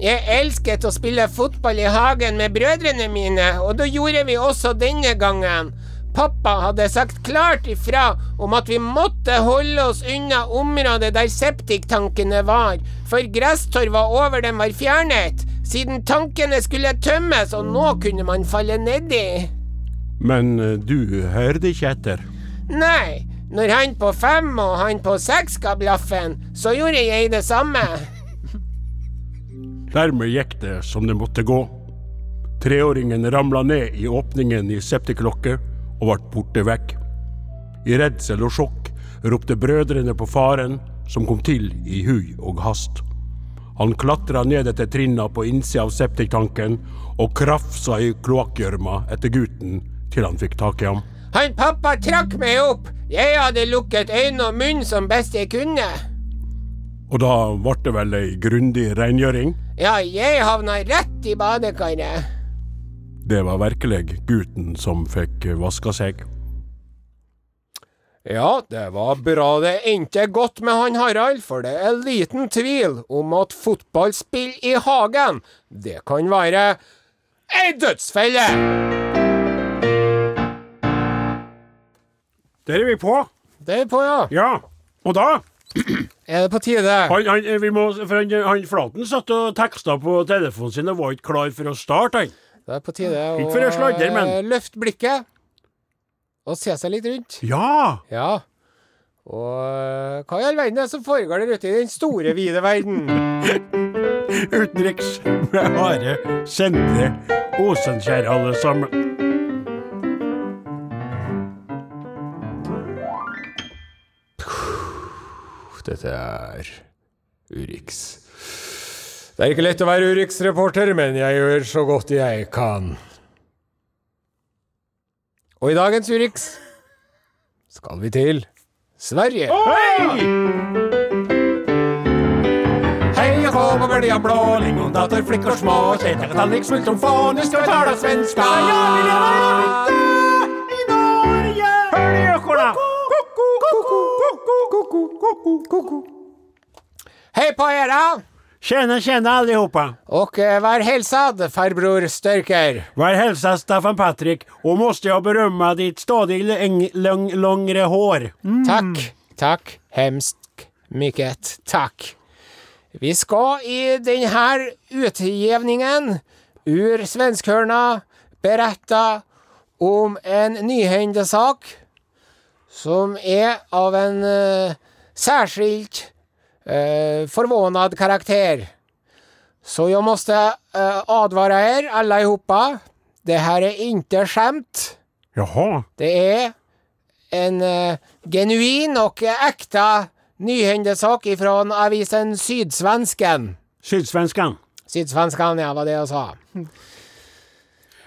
Jeg elsket å spille fotball i hagen med brødrene mine, og det gjorde vi også denne gangen. Pappa hadde sagt klart ifra om at vi måtte holde oss unna området der septiktankene var, for gresstorva over dem var fjernet, siden tankene skulle tømmes og nå kunne man falle nedi. Men eh, du hørte ikke etter. Nei, når han på fem og han på seks ga blaffen, så gjorde jeg det samme. Dermed gikk det som det måtte gå. Treåringen ramla ned i åpningen i septiklokket og ble borte vekk. I redsel og sjokk ropte brødrene på faren, som kom til i hui og hast. Han klatra ned etter trinna på innsida av septiktanken og krafsa i kloakkgjørma etter gutten til han fikk tak i ham. Han pappa trakk meg opp. Jeg hadde lukket øyne og munn som best jeg kunne. Og da ble det vel ei grundig rengjøring? Ja, jeg havna rett i badekaret. Det var virkelig gutten som fikk vaska seg. Ja, det var bra det endte godt med han Harald, for det er liten tvil om at fotballspill i hagen, det kan være ei dødsfelle. Der er vi på. Der er på, ja. Ja. Og da Er det på tide? Han, han, vi må, for han, han Flaten satt og teksta på telefonen sin og var ikke klar for å starte, han. Det er på tide å løfte blikket og se seg litt rundt. Ja! Ja. Og eh, hva i all verden er det som foregår der ute i den store, vide verden? Utenriks med Are Sendre Osenkjær, alle sammen. dette er Urix. Det er ikke lett å være Urix-reporter, men jeg gjør så godt jeg kan. Og i dagens Urix skal vi til Sverige. Hei og kå på gulja blå, lingondator, flickor små, kjete tallrik, smultron få, nu ska vi tala svenska. Hej på er då! Tjena, tjena allihopa! Och eh, var hälsad farbror Störker. Var hälsad Staffan Patrik och måste jag berömma ditt stadigt läng, lång, längre hår. Tack, tack hemskt mycket tack. Vi ska i den här utgivningen ur Svenskhörna berätta om en nyhändelsesak som är av en uh, särskilt uh, förvånad karaktär. Så jag måste uh, advara er allihopa. Det här är inte skämt. Jaha. Det är en eh, genuin och eh, äkta nyhändelsesak ifrån avisen Sydsvensken. Sydsvenskan. Sydsvenskan, ja, var det jag sa.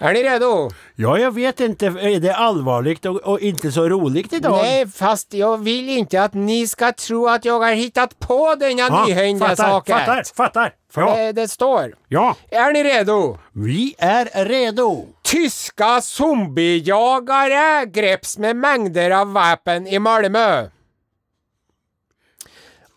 Är ni redo? Ja, jag vet inte. Är det allvarligt och, och inte så roligt idag? Nej, fast jag vill inte att ni ska tro att jag har hittat på denna Ja, fattar, saken. fattar, fattar. För Ja, det, det står. ja, Är ni redo? vi är redo. Tyska zombiejagare greps med mängder av vapen i Malmö.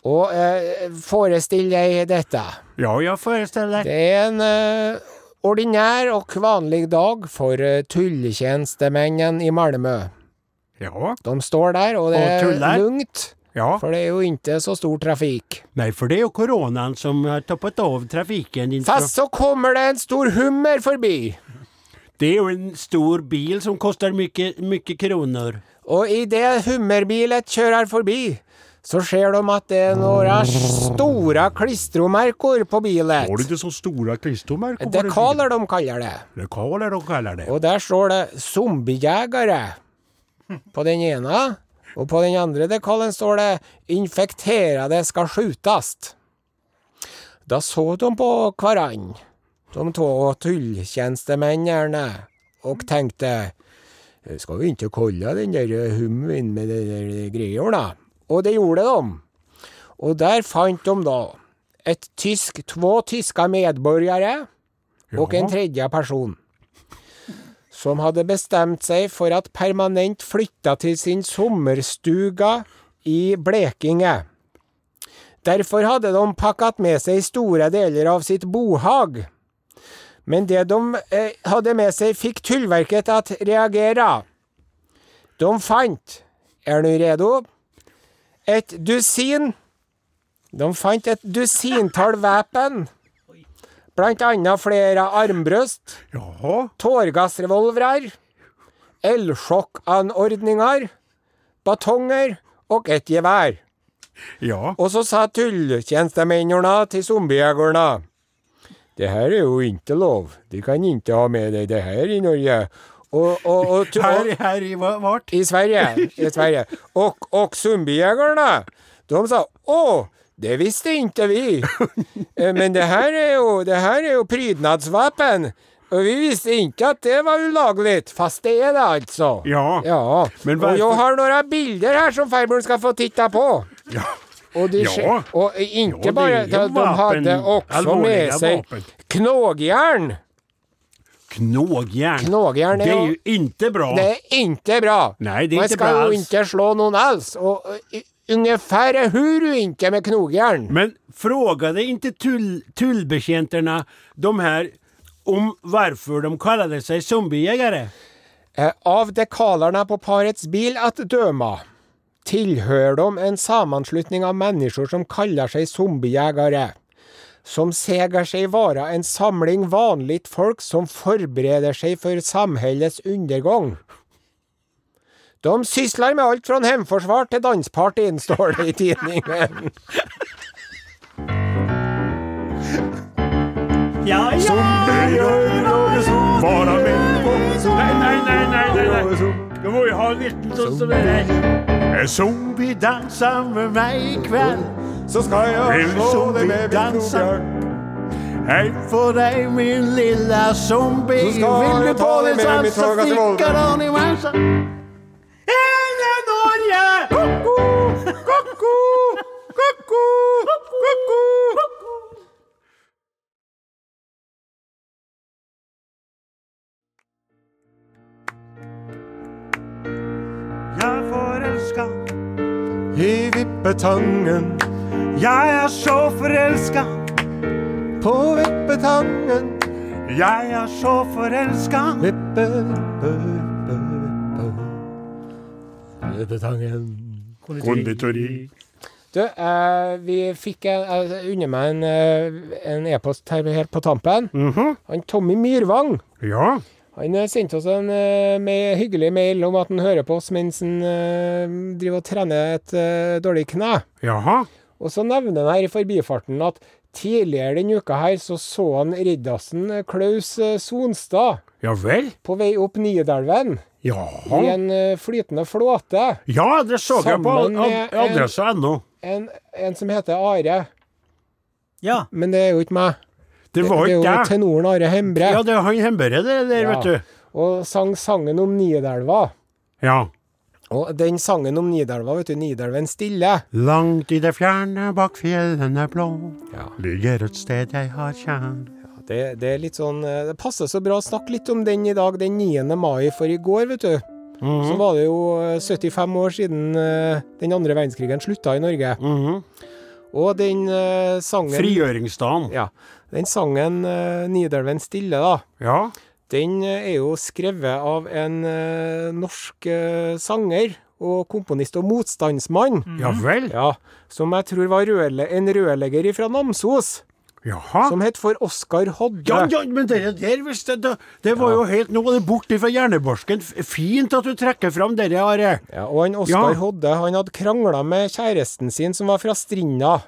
Og eh, föreställ dig dette. Ja, jeg forestiller. Det er en eh, ordinär og vanlig dag for eh, i Malmö. Ja, De står der, og det er är lugnt. ja. For det er jo ikke så stor trafik. Nei, for det er jo koronaen som har toppet av trafiken. Fast så kommer det en stor hummer forbi. Det er jo en stor bil som kostar mye, mye kroner. Og i det hummerbilet kjører förbi så ser de at det er noen store klistremerker på bilen. Har du ikke så stora klistermärken? Dekaler de kaller det. Dekaler de kaller det. Og der står det 'zombiejegere' på den ene, og på den andre dekalen står det 'infekterede skal skytes'. Da så de på hverandre, de to tulltjenestemennene, og tenkte skal vi ikke kolla den der hummen med de greia, grejerna? Och det gjorde de. Og der fant de da et tysk, två tyske medborgare og en tredje person som hadde bestemt seg for at permanent flytta til sin sommerstuga i Blekinge. Derfor hadde de pakket med seg store deler av sitt bohag. Men det de eh, hadde med seg, fikk Tullverket å reagere. De fant, er du redo, et dusin De fant et dusintall våpen, blant annet flere armbrøst, tåregassrevolvere, elsjokkanordninger, batonger og et gevær. ja. Og så sa tulltjenestemennene til zombiejegerne Det her er jo ikke lov. de kan ikke ha med deg det her i Norge. Och, och, och, och, Här, här i va- vart? i Sverige. I Sverige. Och, och zombiejägarna, de sa åh, det visste inte vi. Eh, Men det här är ju, det här är ju prydnadsvapen. Og vi visste ikke at det var olagligt, fast det er det altså. Ja. Ja, Men varför- jag har noen bilder her som farbror skal få titta på. Ja. Og, de, Ja. og ikke inte Ja, ju de, de hadde også med seg vapen. Knågjärn. Knågjern er, Det er jo ikke inte bra. Det er inte bra. Nei, det er Man inte ska bra ju alls. inte slå noen alls. Og och, i- ungefär hur du inte med knogjern. Men frågade inte tull, tullbetjänterna de här om varför de kallade sig zombiejägare? Eh, Av dekalerna på parets bil att döma tillhör de en sammanslutning av människor som kallar sig zombiejägare. Som seger seg vara en samling vanligt folk som forbereder seg for samhällets undergång. De sysler med alt fra hjemforsvar til danspartyn, står det i tidningen. Ja, ja! Nei, nei. nej, nej, nej, nej. Du må ju ha en liten sån som är där. Zombie danser med meg i kveld. Så skal jeg Vil slå deg med min knobjørn. Hei for deg, min lille zombie. Så skal Vil du på ta deg det med sånn, mitt så stikker han i vansa. Hele Norge! Ko-ko, ko-ko, ko-ko, ko-ko. Jeg er forelska, I vippetangen, jeg er så forelska. på vippetangen. Jeg er så forelska. Vippe, vippe, vippe, vippe. Vippetangen. Konditori. Du, eh, vi fikk en, jeg unner meg en, eh, en e-post her helt på tampen. Mhm. Han Tommy Myrvang. Ja. Han eh, sendte oss en uh, med, hyggelig mail om at han hører på oss mens han uh, driver og trener et uh, dårlig kne. Jaha. Og så nevner han her i forbifarten at tidligere denne uka her så så han riddasen eh, Klaus eh, Sonstad Ja vel? på vei opp Nidelven i en eh, flytende flåte. Ja, det så jeg på adressa.no. En, en som heter Are. Ja. Men det er jo ikke meg. Det var det er jo det. tenoren Are Hembre. Ja, det er han Hembre det der, Ja. vet du. Og sang sangen om Nidelva. Ja. Og den sangen om Nidelva, vet du, Nidelven stille. Langt i det fjerne bak fjellene blå Ja. ligger et sted jeg har kjær. Det, det er litt sånn eh, Det passer så bra å snakke litt om den i dag, den 9. mai, for i går, vet du. Mhm. Så var det jo eh, 75 år siden eh, den andre verdenskrigen slutta i Norge. Mhm. Og den eh, sangen Frigjøringsdagen. Ja. Den sangen eh, 'Nidelven stille', da. Ja. Den er jo skrevet av en eh, norsk eh, sanger og komponist og motstandsmann. Ja vel? Ja, Som jeg tror var rødle en rørlegger fra Namsos. Jaha. Som het for Oskar Hodde. Ja, ja, men det der visste det, det var jo helt Nå var det borte fra hjernebarsken. Fint at du trekker fram dere, Are. Ja, og han Oskar Ja. Hodde han hadde krangla med kjæresten sin, som var fra Strinda.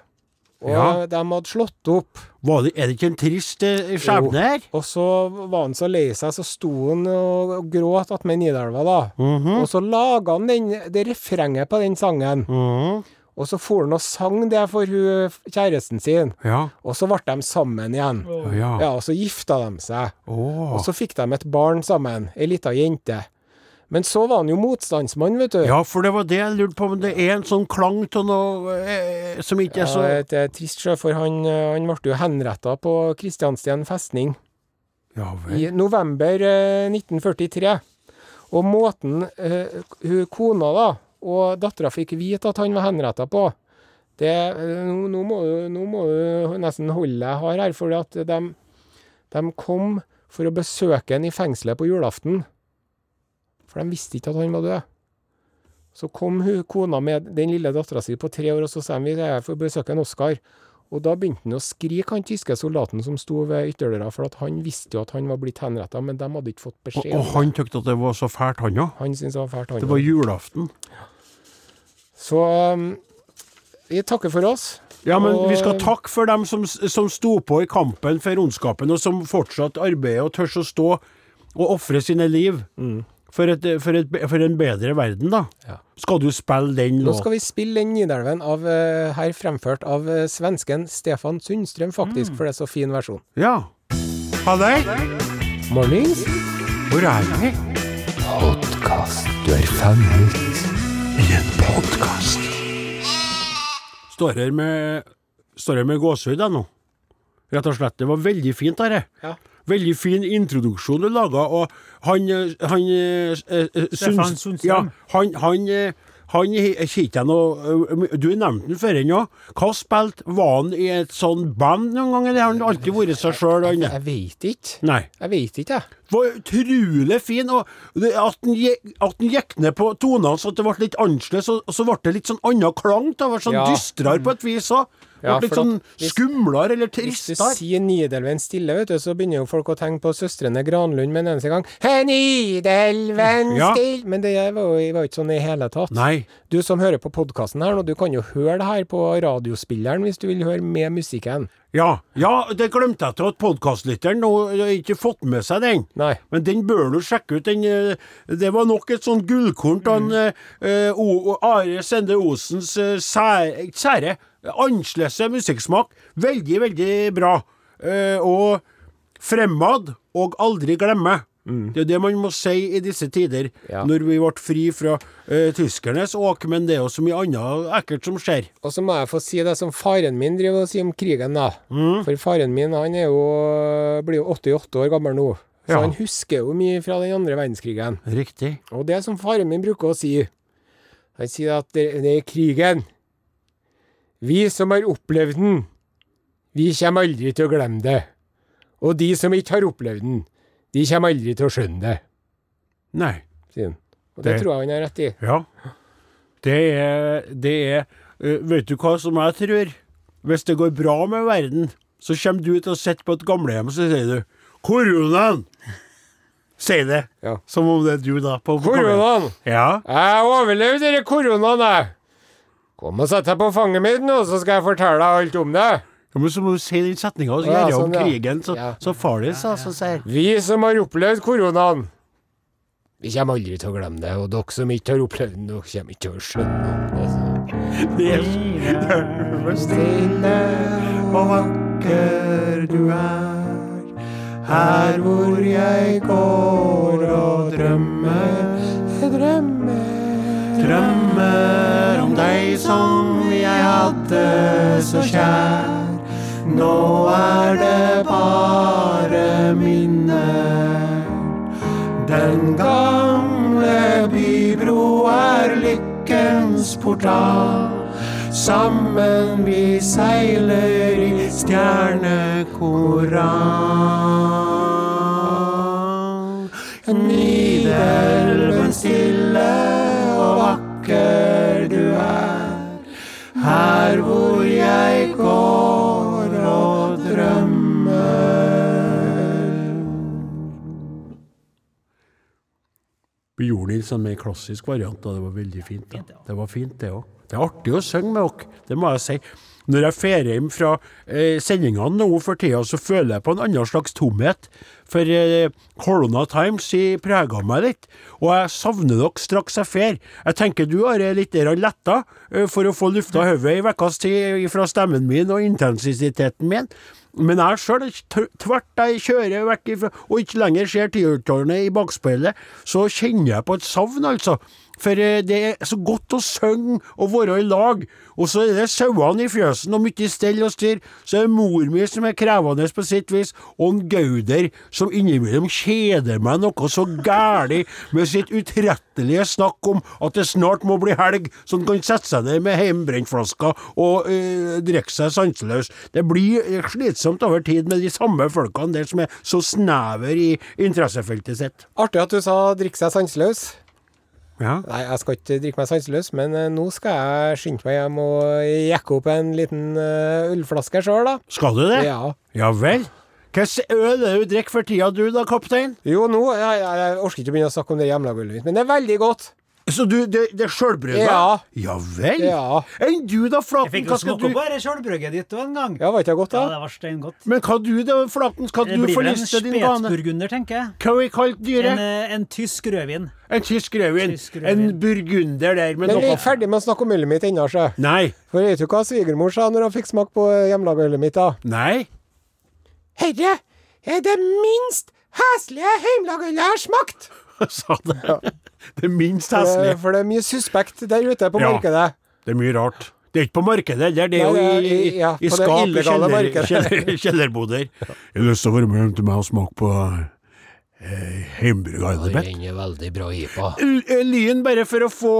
Og Ja. de hadde slått opp. Det, er det ikke en trist eh, skjebne her? Og så var han så lei seg, så sto han og, og gråt attmed Nidelva, da. Mhm. Og så laga han den, det refrenget på den sangen. Mhm. Og så for han og sang det for hun, kjæresten sin. Ja. Og så ble de sammen igjen. Ja. Ja, og så gifta de seg. Oh. Og så fikk de et barn sammen. Ei lita jente. Men så var han jo motstandsmann, vet du. Ja, for det var det jeg lurte på, men det er en sånn klang til noe eh, som ikke er så Ja, det er trist, for han, eh, han ble jo henretta på Kristiansten festning Ja i november eh, 1943. Og måten eh, hun kona da, og dattera fikk vite at han var henretta på det, eh, nå, nå, må du, nå må du nesten holde deg hard her, for at de, de kom for å besøke ham i fengselet på julaften. For de visste ikke at han var død. Så kom hun, kona med den lille dattera si på tre år, og så sa de vi er her for å besøke en Oskar. Og da begynte han å skrike, han tyske soldaten som sto ved ytterdøra, for at han visste jo at han var blitt henretta, men de hadde ikke fått beskjed. og og han tykte at det var så fælt, han òg. Han syntes det var fælt, han. Det var julaften. julaften. Så um, vi takker for oss. Ja, men Og- vi skal takke for dem som, som sto på i kampen for ondskapen, og som fortsatt arbeider og tør å stå og ofre sine liv for, et, for, et, for en bedre verden, da. Ja. Skal du spille den Nå skal vi spille den Nidelven av, eh, her fremført av eh, svensken Stefan Sundstrøm, faktisk, for det er så fin versjon. Ja. Halløy! Mornings. Hvor er vi? Podkast. Du er fanget. I en podkast. Står her med Står her med gåsehud, jeg nå. Rett og slett. Det var veldig fint, dette. Ja. Veldig fin introduksjon du laga, og han, eh, han eh, eh, Stefan Sundstrøm. Ja, han, han, eh, han ikke jeg noe eh, Du nevnte den før ennå. Hva spilte Var han i et sånn band noen gang, eller har han alltid vært seg sjøl? Jeg vet ikke. Nei. Jeg vet ikke, jeg. Var utrolig fin, og det, at han gikk, at han gikk ned på tonene så at det ble litt annerledes, og så ble det litt sånn annen klang. Det var sånn Ja. dystrere på et vis òg. Ja, litt sånn skumlere eller Hvis du sier Nidelven stille, vet du, så begynner jo folk å tenke på søstrene Granlund med en eneste gang. Hei, Nidelven Ja. Men det var jo var jo ikke sånn i hele tatt. Nei. Du som hører på podkasten her nå, du kan jo høre det her på radiospilleren hvis du vil høre med musikken. Ja, ja, det glemte jeg til at podkastlytteren har ikke fått med seg den. Nei. Men den bør du sjekke ut. Den, eh, det var nok et sånn gullkorn av Mm. eh, Are Sende Osens uh, sære, sære annerledes musikksmak. Veldig, veldig bra. Uh, og fremad og aldri glemme. Det er det man må si i disse tider, Mm. Ja. når vi ble fri fra uh, tyskernes åk, men det er jo så mye annet ekkelt som skjer. Og så må jeg få si det som faren min driver og sier om krigen, da. Mm. For faren min han er jo, blir jo 88 år gammel nå. Så Ja. han husker jo mye fra den andre verdenskrigen. Riktig. Og det som faren min bruker å si Han sier at det, det er krigen. Vi som har opplevd den, vi kommer aldri til å glemme det. Og de som ikke har opplevd den, de kommer aldri til å skjønne det, Nei. sier han. Og det, Det- tror jeg han har rett i. Ja. Det er, det er Vet du hva som jeg tror? Hvis det går bra med verden, så kommer du til å sitte på et gamlehjem og så sier du 'Koronaen!' Si det. Ja. Som om det er du, da. Koronaen! Ja. Jeg overlevde denne koronaen, jeg. Kom og sett deg på fanget mitt nå, så skal jeg fortelle deg alt om det. Men så må du si den setninga så Ja, gjøre om sånn, krigen, så, så far din sa så sier Vi som har opplevd koronaen, vi kommer aldri til å glemme det. Og dere som ikke har opplevd den, dere kommer ikke til å skjønne det. Det er stille og vakker du er. Her hvor jeg går og drømmer, jeg drømmer. Drømmer om deg som jeg hadde så kjær. Nå er det bare minner. Den gamle bybro er lykkens portal. Sammen vi seiler i stjernekoral. Nidelven Vi en sånn mer klassisk variant, og det var veldig fint. da. Det var fint, det òg. Det er artig å synge med dere, det må jeg si. Når jeg drar hjem fra eh, sendingene nå for tida, så føler jeg på en annen slags tomhet. For eh, Corona Times i prega meg litt, og jeg savner dere straks jeg drar. Jeg tenker du har litt letta eh, for å få lufta hodet i ukas tid fra stemmen min og intensiteten min. Men jeg sjøl, tvert jeg kjører vekk ifra, og ikke lenger ser tiurtårnet i bakspeilet, så kjenner jeg på et savn, altså. For eh, det er så godt å synge og være i lag. Og så er det sauene i fjøsen og mye stell og styr. Så er det mor mi som er krevende på sitt vis, og en Gauder som innimellom kjeder meg noe så gæli med sitt utrettelige snakk om at det snart må bli helg, så han kan sette seg ned med hjemmebrentflaska og øh, drikke seg sanseløs. Det blir eh, slitsomt over tid med de samme folkene der som er så snever i interessefeltet sitt. Artig at du sa 'drikke seg sanseløs'. Ja. Nei, jeg skal ikke drikke meg sanseløs, men eh, nå skal jeg skynde meg hjem og jekke opp en liten eh, ølflaske sjøl, da. Skal du det? Ja. Ja vel. Hvilken øl er det du drikker for tida du da, kaptein? Jo, nå jeg, jeg, jeg orker ikke å begynne å snakke om det hjemmelagølet mitt, men det er veldig godt. Så du, det, det er sjølbrygga? Ja. Ja vel? Ja. Enn du da, Flaten? Jeg fikk jo smake du på det sjølbrygget ditt òg en gang. Ja, var ikke det godt, da? Ja, det var steingodt. Men hva du da, Flaten? Skal du forliste din bane? Det blir din en spetsburgunder, tenker jeg. Hva har vi kalt dyret? En, en tysk rødvin. En tysk rødvin. Tysk rødvin. En burgunder der med Men vi er ikke ferdig med å snakke om ølet mitt ennå, sjø. Nei. For vet du hva svigermor sa når hun fikk smake på hjemmelagølet mitt, da? Nei. Herre, er det minst heslige hjemmelagølet jeg har smakt! Sa det. Det er minst heslige. for det er mye suspekt der ute på Ja. markedet. Det er mye rart. Det er ikke på markedet, det er Nei, jo i, i- ja, i skap i kjeller, markedet. kjeller, kjellerboder. Jeg har lyst til å være med hjem til meg og smake på eh, hjemmebrygga Eilebekk. er veldig bra IPA. Lyn, bare for å få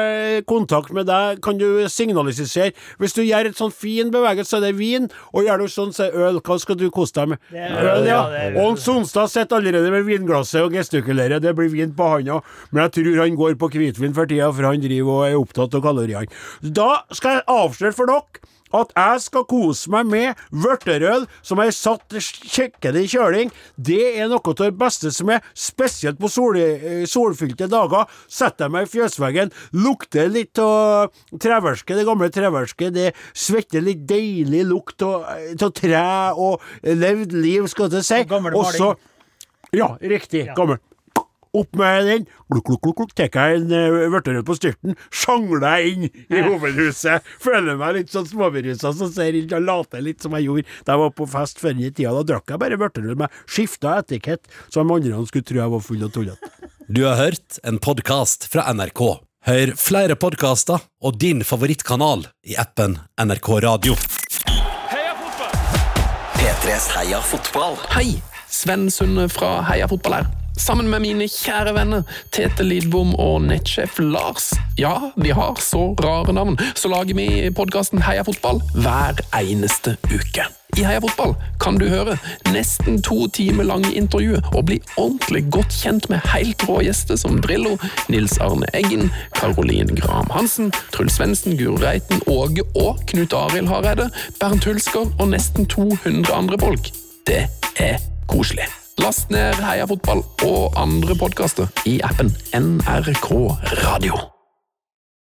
eh, kontakt med deg, kan du signalisere Hvis du gjør et sånn fin bevegelse, så er det vin, og gjør du sånn, så er øl. Hva skal du kose deg med? Øl, ja. en Sonstad sitter allerede med vinglasset og gestikulerer. Det blir vin på handa, men jeg tror han går på hvitvin for tida, for han driver og er opptatt av kaloriene. Da skal jeg avsløre for dere at jeg skal kose meg med vørterøl som er satt skikkelig i kjøling, det er noe av det beste som er, spesielt på sol, eh, solfylte dager. Setter jeg meg i fjøsveggen, lukter litt av treverket, det gamle treverket, det svetter litt deilig lukt av av tre og levd liv, skal jeg si. Og så. Ja, riktig. Gammel. Opp med den, glukk, glukk, glukk, tar jeg en uh, vørterøl på styrten, sjangler jeg inn i hovedhuset. Føler meg litt sånn småberusa som ser litt og later litt som jeg gjorde da jeg var på fest før i tida. Da drakk jeg bare vørterød, med skifta etikett, så de andre skulle tro jeg var full og tullete. Du har hørt en podkast fra NRK. Hør flere podkaster og din favorittkanal i appen NRK Radio. P3s Heia fotball. Hei, Sven Sunde fra Heia fotball her. Sammen med mine kjære venner Tete Lidbom og nettsjef Lars. Ja, de har så rare navn, så lager vi podkasten Heia fotball hver eneste uke. I Heia fotball kan du høre nesten to timer lange intervjuer og bli ordentlig godt kjent med helt rå gjester som Drillo, Nils Arne Eggen, Caroline Graham Hansen, Truls Svendsen, Guro Reiten, Åge og Knut Arild Hareide, Bernt Hulsker og nesten 200 andre folk. Det er koselig. Last ned Heia fotball og andre podkaster i appen NRK Radio.